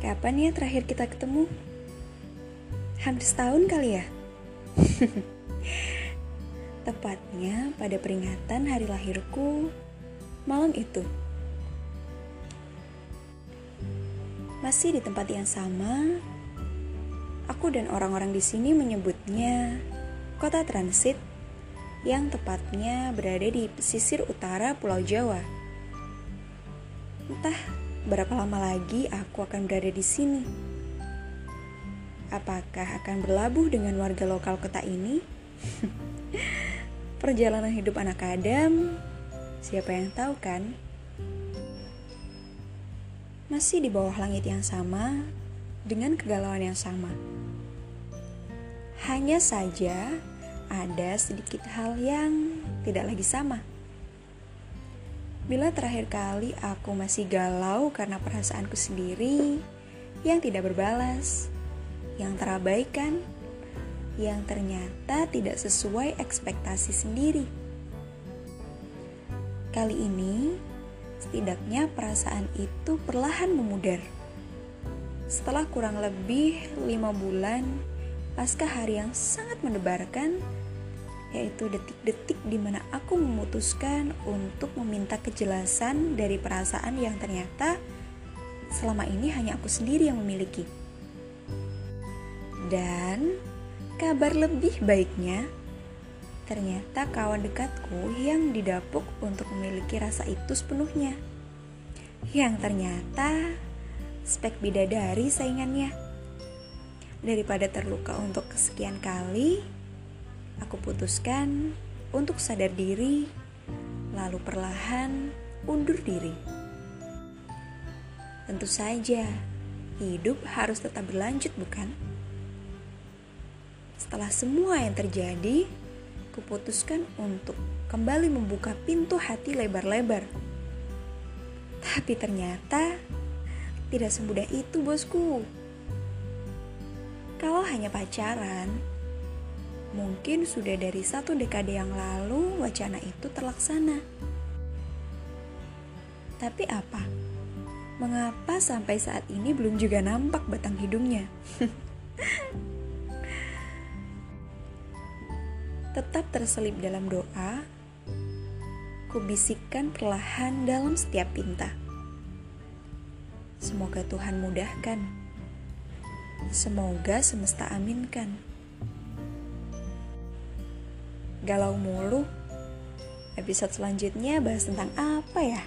Kapan ya terakhir kita ketemu? Hampir setahun kali ya? Tepatnya pada peringatan hari lahirku malam itu. Masih di tempat yang sama, aku dan orang-orang di sini menyebutnya kota transit yang tepatnya berada di pesisir utara Pulau Jawa. Entah berapa lama lagi aku akan berada di sini. Apakah akan berlabuh dengan warga lokal kota ini? Perjalanan hidup anak Adam, siapa yang tahu kan? Masih di bawah langit yang sama, dengan kegalauan yang sama. Hanya saja ada sedikit hal yang tidak lagi sama. Bila terakhir kali aku masih galau karena perasaanku sendiri yang tidak berbalas, yang terabaikan, yang ternyata tidak sesuai ekspektasi sendiri. Kali ini, setidaknya perasaan itu perlahan memudar. Setelah kurang lebih lima bulan pasca hari yang sangat mendebarkan, yaitu detik-detik di mana aku memutuskan untuk meminta kejelasan dari perasaan yang ternyata selama ini hanya aku sendiri yang memiliki. Dan Kabar lebih baiknya, ternyata kawan dekatku yang didapuk untuk memiliki rasa itu sepenuhnya. Yang ternyata spek bidadari saingannya. Daripada terluka untuk kesekian kali, aku putuskan untuk sadar diri, lalu perlahan undur diri. Tentu saja, hidup harus tetap berlanjut, bukan? Setelah semua yang terjadi, kuputuskan untuk kembali membuka pintu hati lebar-lebar. Tapi ternyata tidak semudah itu, bosku. Kalau hanya pacaran, mungkin sudah dari satu dekade yang lalu wacana itu terlaksana. Tapi apa? Mengapa sampai saat ini belum juga nampak batang hidungnya? tetap terselip dalam doa, kubisikkan perlahan dalam setiap pinta. Semoga Tuhan mudahkan. Semoga semesta aminkan. Galau mulu. Episode selanjutnya bahas tentang apa ya?